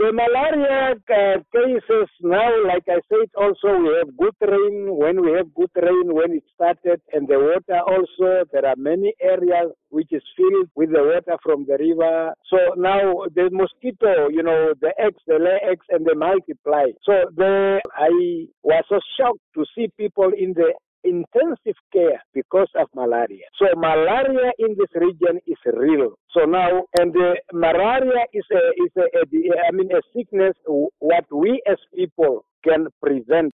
the malaria uh, cases now, like I said, also we have good rain. When we have good rain, when it started, and the water also, there are many areas which is filled with the water from the river. So now the mosquito, you know, the eggs, the lay eggs and they multiply. So the, I was so shocked to see people in the intensive care because of malaria. So malaria in this region is real. So now, and the malaria is a, is a, a I mean, a sickness what we as people can prevent.